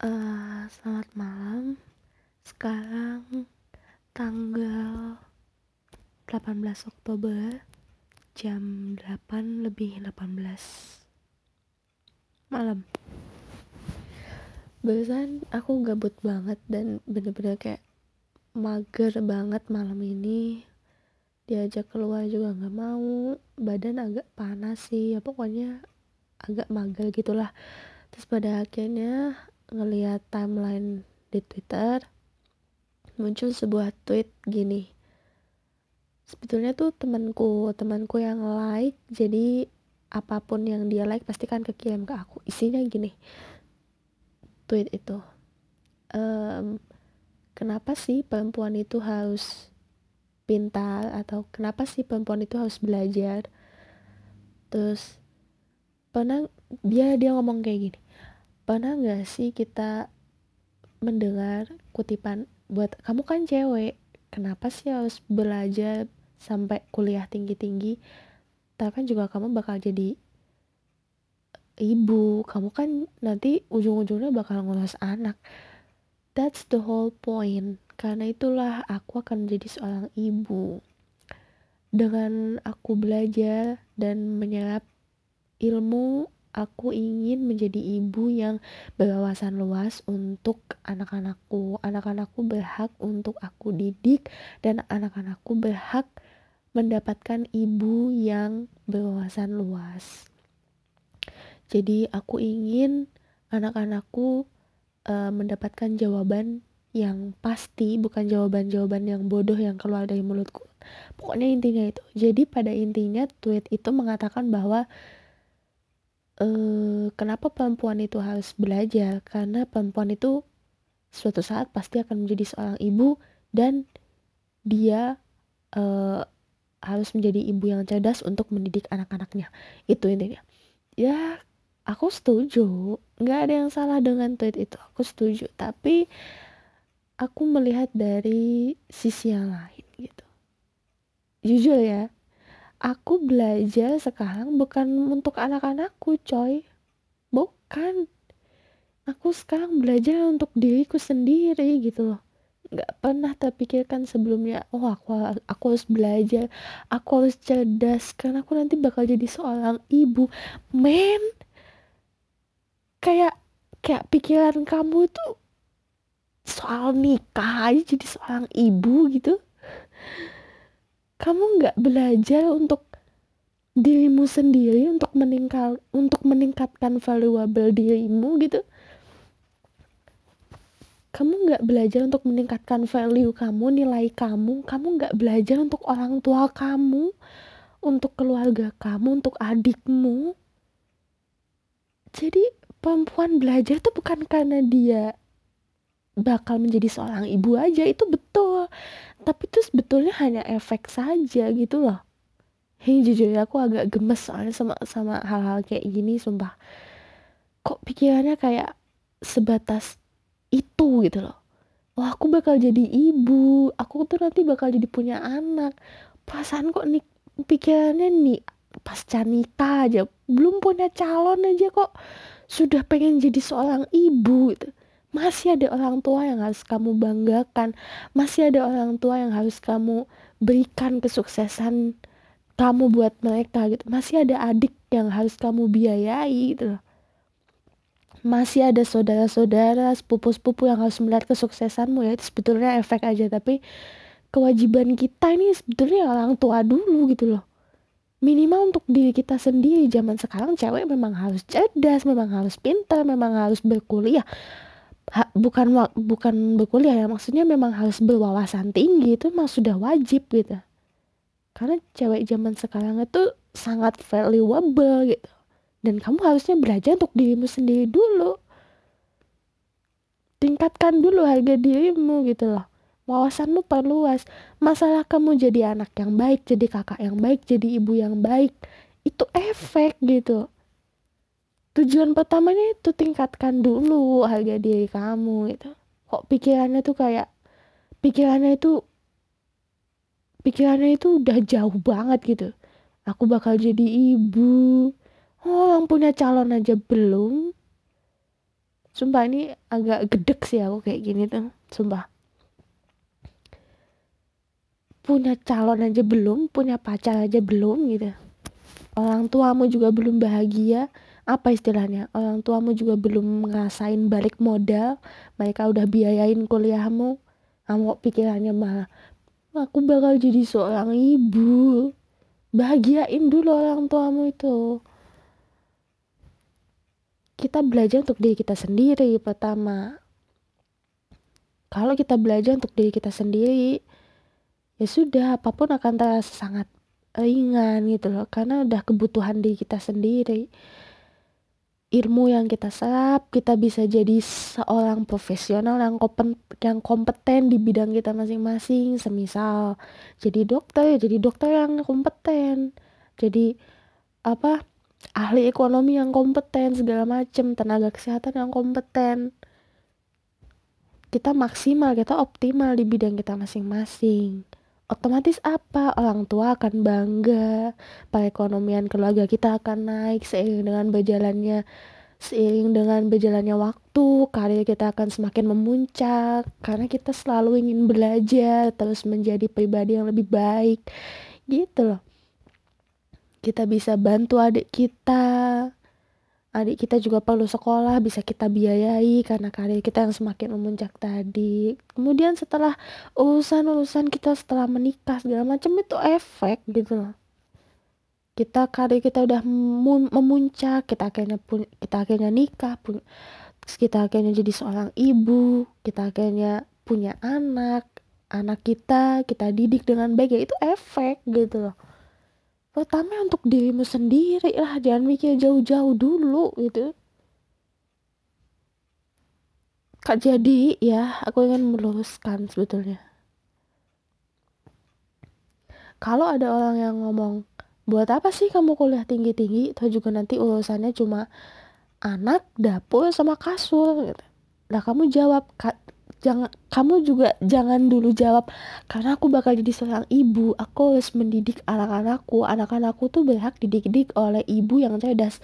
Eh, selamat malam. Sekarang tanggal 18 Oktober jam 8 lebih 18 malam. Barusan aku gabut banget dan bener-bener kayak mager banget malam ini. Diajak keluar juga nggak mau, badan agak panas sih, ya pokoknya agak mager gitulah. Terus pada akhirnya ngeliat timeline di Twitter muncul sebuah tweet gini. Sebetulnya tuh temanku temanku yang like jadi apa pun yang dia like pasti kan kekirim ke aku. Isinya gini tweet itu. Um, kenapa sih perempuan itu harus pintar atau kenapa sih perempuan itu harus belajar? Terus pernah dia dia ngomong kayak gini pernah nggak sih kita mendengar kutipan buat kamu kan cewek kenapa sih harus belajar sampai kuliah tinggi-tinggi? Tapi kan juga kamu bakal jadi ibu kamu kan nanti ujung-ujungnya bakal ngurus anak. That's the whole point. Karena itulah aku akan menjadi seorang ibu. Dengan aku belajar dan menyerap ilmu aku ingin menjadi ibu yang berwawasan luas untuk anak-anakku. Anak-anakku berhak untuk aku didik dan anak-anakku berhak mendapatkan ibu yang berwawasan luas. Jadi aku ingin anak-anakku uh, mendapatkan jawaban yang pasti, bukan jawaban-jawaban yang bodoh yang keluar dari mulutku. Pokoknya intinya itu. Jadi pada intinya tweet itu mengatakan bahwa uh, kenapa perempuan itu harus belajar? Karena perempuan itu suatu saat pasti akan menjadi seorang ibu dan dia uh, harus menjadi ibu yang cerdas untuk mendidik anak-anaknya. Itu intinya. Ya aku setuju. Nggak ada yang salah dengan tweet itu. Aku setuju. Tapi aku melihat dari sisi yang lain gitu. Jujur ya aku belajar sekarang bukan untuk anak-anakku coy. Bukan. Aku sekarang belajar untuk diriku sendiri gitu loh. Nggak pernah terpikirkan sebelumnya oh aku aku harus belajar. Aku harus cerdas. Karena aku nanti bakal jadi seorang ibu. Men! Kayak kayak pikiran kamu itu soal nikah jadi seorang ibu gitu kamu nggak belajar untuk dirimu sendiri untuk meningkat untuk meningkatkan valuable dirimu gitu? Kamu nggak belajar untuk meningkatkan value kamu nilai kamu? Kamu nggak belajar untuk orang tua kamu? Untuk keluarga kamu? Untuk adikmu? Jadi perempuan belajar tuh bukan karena dia bakal menjadi seorang ibu aja itu betul. Tapi itu sebetulnya hanya efek saja gitu loh. Hei jujur aku agak gemes soalnya sama sama hal-hal kayak gini sumpah. Kok pikirannya kayak sebatas itu gitu loh. Wah aku bakal jadi ibu aku tuh nanti bakal jadi punya anak. Perasaan kok nih pikirannya nih pasca nikah aja belum punya calon aja kok sudah pengen jadi seorang ibu gitu masih ada orang tua yang harus kamu banggakan. Masih ada orang tua yang harus kamu berikan kesuksesan kamu buat mereka gitu. Masih ada adik yang harus kamu biayai gitu loh. Masih ada saudara-saudara sepupu-sepupu yang harus melihat kesuksesanmu ya. Itu sebetulnya efek aja tapi kewajiban kita ini sebetulnya orang tua dulu gitu loh. Minimal untuk diri kita sendiri. Zaman sekarang cewek memang harus cerdas memang harus pintar memang harus berkuliah ha, bukan bukan berkuliah ya maksudnya memang harus berwawasan tinggi itu memang sudah wajib gitu. Karena cewek zaman sekarang itu sangat valuable gitu. Dan kamu harusnya belajar untuk dirimu sendiri dulu. Tingkatkan dulu harga dirimu gitu loh. Wawasanmu perluas. Masalah kamu jadi anak yang baik jadi kakak yang baik jadi ibu yang baik itu efek gitu tujuan pertamanya itu tingkatkan dulu harga diri kamu itu kok pikirannya tuh kayak pikirannya itu pikirannya itu udah jauh banget gitu. Aku bakal jadi ibu. Oh yang punya calon aja belum. Sumpah ini agak gedek sih aku kayak gini tuh sumpah. Punya calon aja belum punya pacar aja belum gitu. Orang tuamu juga belum bahagia apa istilahnya orang tuamu juga belum ngerasain balik modal mereka udah biayain kuliahmu. Kamu kok pikirannya malah aku bakal jadi seorang ibu. Bahagiain dulu orang tuamu itu. Kita belajar untuk diri kita sendiri pertama. Kalau kita belajar untuk diri kita sendiri ya sudah apa pun akan terasa sangat ringan gitu loh karena udah kebutuhan diri kita sendiri ilmu yang kita serap, kita bisa jadi seorang profesional yang kompeten, yang kompeten di bidang kita masing-masing. Semisal jadi dokter, ya jadi dokter yang kompeten. Jadi apa? ahli ekonomi yang kompeten segala macam, tenaga kesehatan yang kompeten. Kita maksimal, kita optimal di bidang kita masing-masing otomatis apa? Orang tua akan bangga perekonomian keluarga kita akan naik seiring dengan berjalannya seiring dengan berjalannya waktu karir kita akan semakin memuncak karena kita selalu ingin belajar terus menjadi pribadi yang lebih baik. Gitu loh. Kita bisa bantu adik kita adik kita juga perlu sekolah bisa kita biayai karena karir kita yang semakin memuncak tadi. Kemudian setelah urusan-urusan kita setelah menikah segala macam itu efek gitu loh. Kita karir kita udah memuncak kita akhirnya pun kita akhirnya nikah pun kita akhirnya jadi seorang ibu kita akhirnya punya anak anak kita kita didik dengan baik ya itu efek gitu loh pertama untuk dirimu sendiri lah jangan mikir jauh-jauh dulu gitu. Kak jadi ya aku ingin meluruskan sebetulnya. Kalau ada orang yang ngomong buat apa sih kamu kuliah tinggi-tinggi? Itu juga nanti urusannya cuma anak dapur sama kasur gitu. Nah kamu jawab jangan kamu juga jangan dulu jawab karena aku bakal jadi seorang ibu. Aku harus mendidik anak-anakku. Anak-anakku tuh berhak dididik oleh ibu yang cerdas.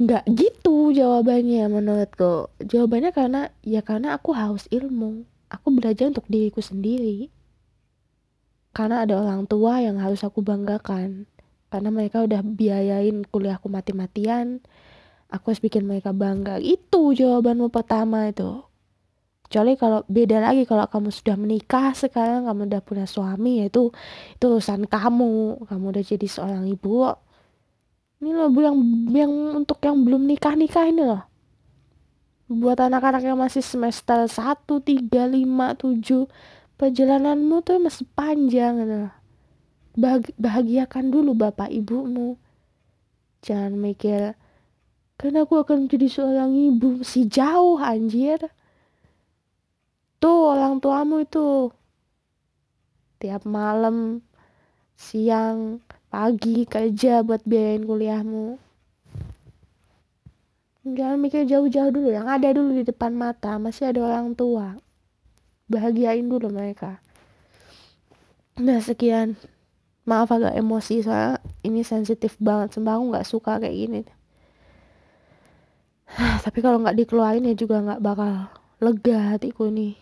Nggak gitu jawabannya menurutku. Jawabannya karena ya karena aku haus ilmu. Aku belajar untuk diriku sendiri. Karena ada orang tua yang harus aku banggakan. Karena mereka udah biayain kuliahku mati-matian aku harus bikin mereka bangga. Itu jawabanmu pertama itu kecuali kalau beda lagi kalau kamu sudah menikah sekarang kamu udah punya suami yaitu itu urusan kamu. Kamu udah jadi seorang ibu. Ini loh yang yang untuk yang belum nikah nikah ini loh. Buat anak-anak yang masih semester 1, 3, 5, 7 perjalananmu tuh masih panjang gitu loh. Bahagiakan dulu bapak ibumu. Jangan mikir karena aku akan menjadi seorang ibu si jauh anjir tuh orang tuamu itu. Tiap malam siang pagi kerja buat biayain kuliahmu. Jangan mikir jauh-jauh dulu. Yang ada dulu di depan mata masih ada orang tua. Bahagiain dulu mereka. Nah sekian. Maaf agak emosi soalnya ini sensitif banget. Sumpah aku nggak suka kayak gini. Tapi kalau nggak dikeluarin ya juga nggak bakal lega hatiku nih